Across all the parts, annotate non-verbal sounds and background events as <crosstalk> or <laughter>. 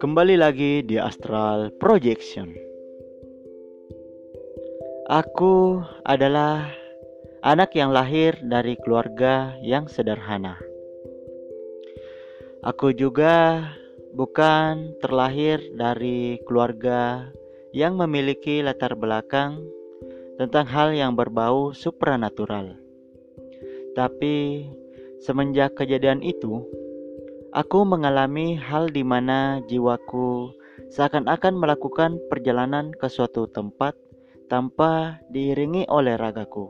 Kembali lagi di Astral Projection. Aku adalah anak yang lahir dari keluarga yang sederhana. Aku juga bukan terlahir dari keluarga yang memiliki latar belakang tentang hal yang berbau supranatural. Tapi semenjak kejadian itu, Aku mengalami hal di mana jiwaku seakan-akan melakukan perjalanan ke suatu tempat tanpa diiringi oleh ragaku.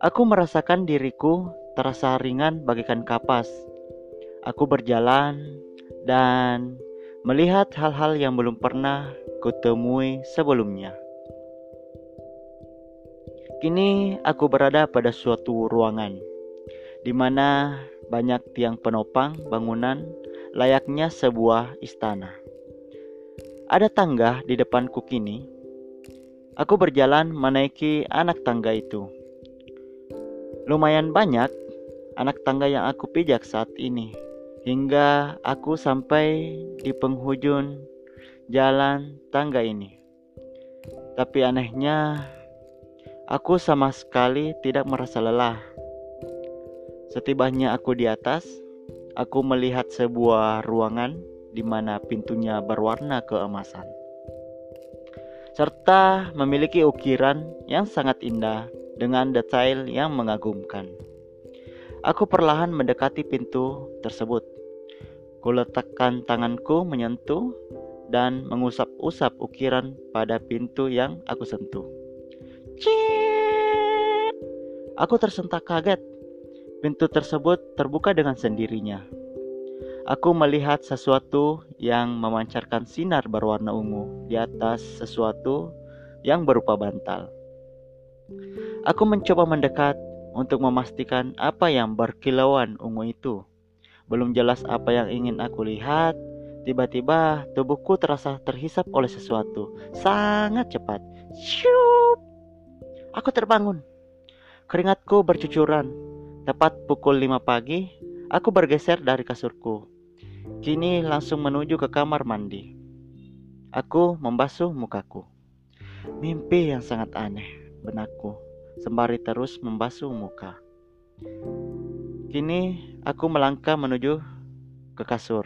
Aku merasakan diriku terasa ringan bagikan kapas. Aku berjalan dan melihat hal-hal yang belum pernah kutemui sebelumnya. Kini aku berada pada suatu ruangan di mana banyak tiang penopang bangunan layaknya sebuah istana. Ada tangga di depanku kini. Aku berjalan menaiki anak tangga itu. Lumayan banyak anak tangga yang aku pijak saat ini, hingga aku sampai di penghujung jalan tangga ini. Tapi anehnya, aku sama sekali tidak merasa lelah. Setibanya aku di atas, aku melihat sebuah ruangan di mana pintunya berwarna keemasan. Serta memiliki ukiran yang sangat indah dengan detail yang mengagumkan. Aku perlahan mendekati pintu tersebut. Kuletakkan tanganku menyentuh dan mengusap-usap ukiran pada pintu yang aku sentuh. Aku tersentak kaget Pintu tersebut terbuka dengan sendirinya. Aku melihat sesuatu yang memancarkan sinar berwarna ungu di atas sesuatu yang berupa bantal. Aku mencoba mendekat untuk memastikan apa yang berkilauan ungu itu. Belum jelas apa yang ingin aku lihat. Tiba-tiba tubuhku terasa terhisap oleh sesuatu sangat cepat. Aku terbangun. Keringatku bercucuran Tepat pukul 5 pagi, aku bergeser dari kasurku. Kini langsung menuju ke kamar mandi. Aku membasuh mukaku. Mimpi yang sangat aneh, benakku, sembari terus membasuh muka. Kini aku melangkah menuju ke kasur,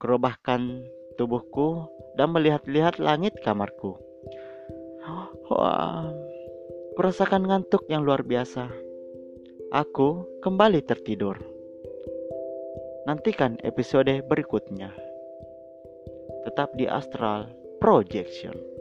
kerubahkan tubuhku dan melihat-lihat langit kamarku. <gasps> Wah, kurasakan ngantuk yang luar biasa. Aku kembali tertidur. Nantikan episode berikutnya. Tetap di Astral Projection.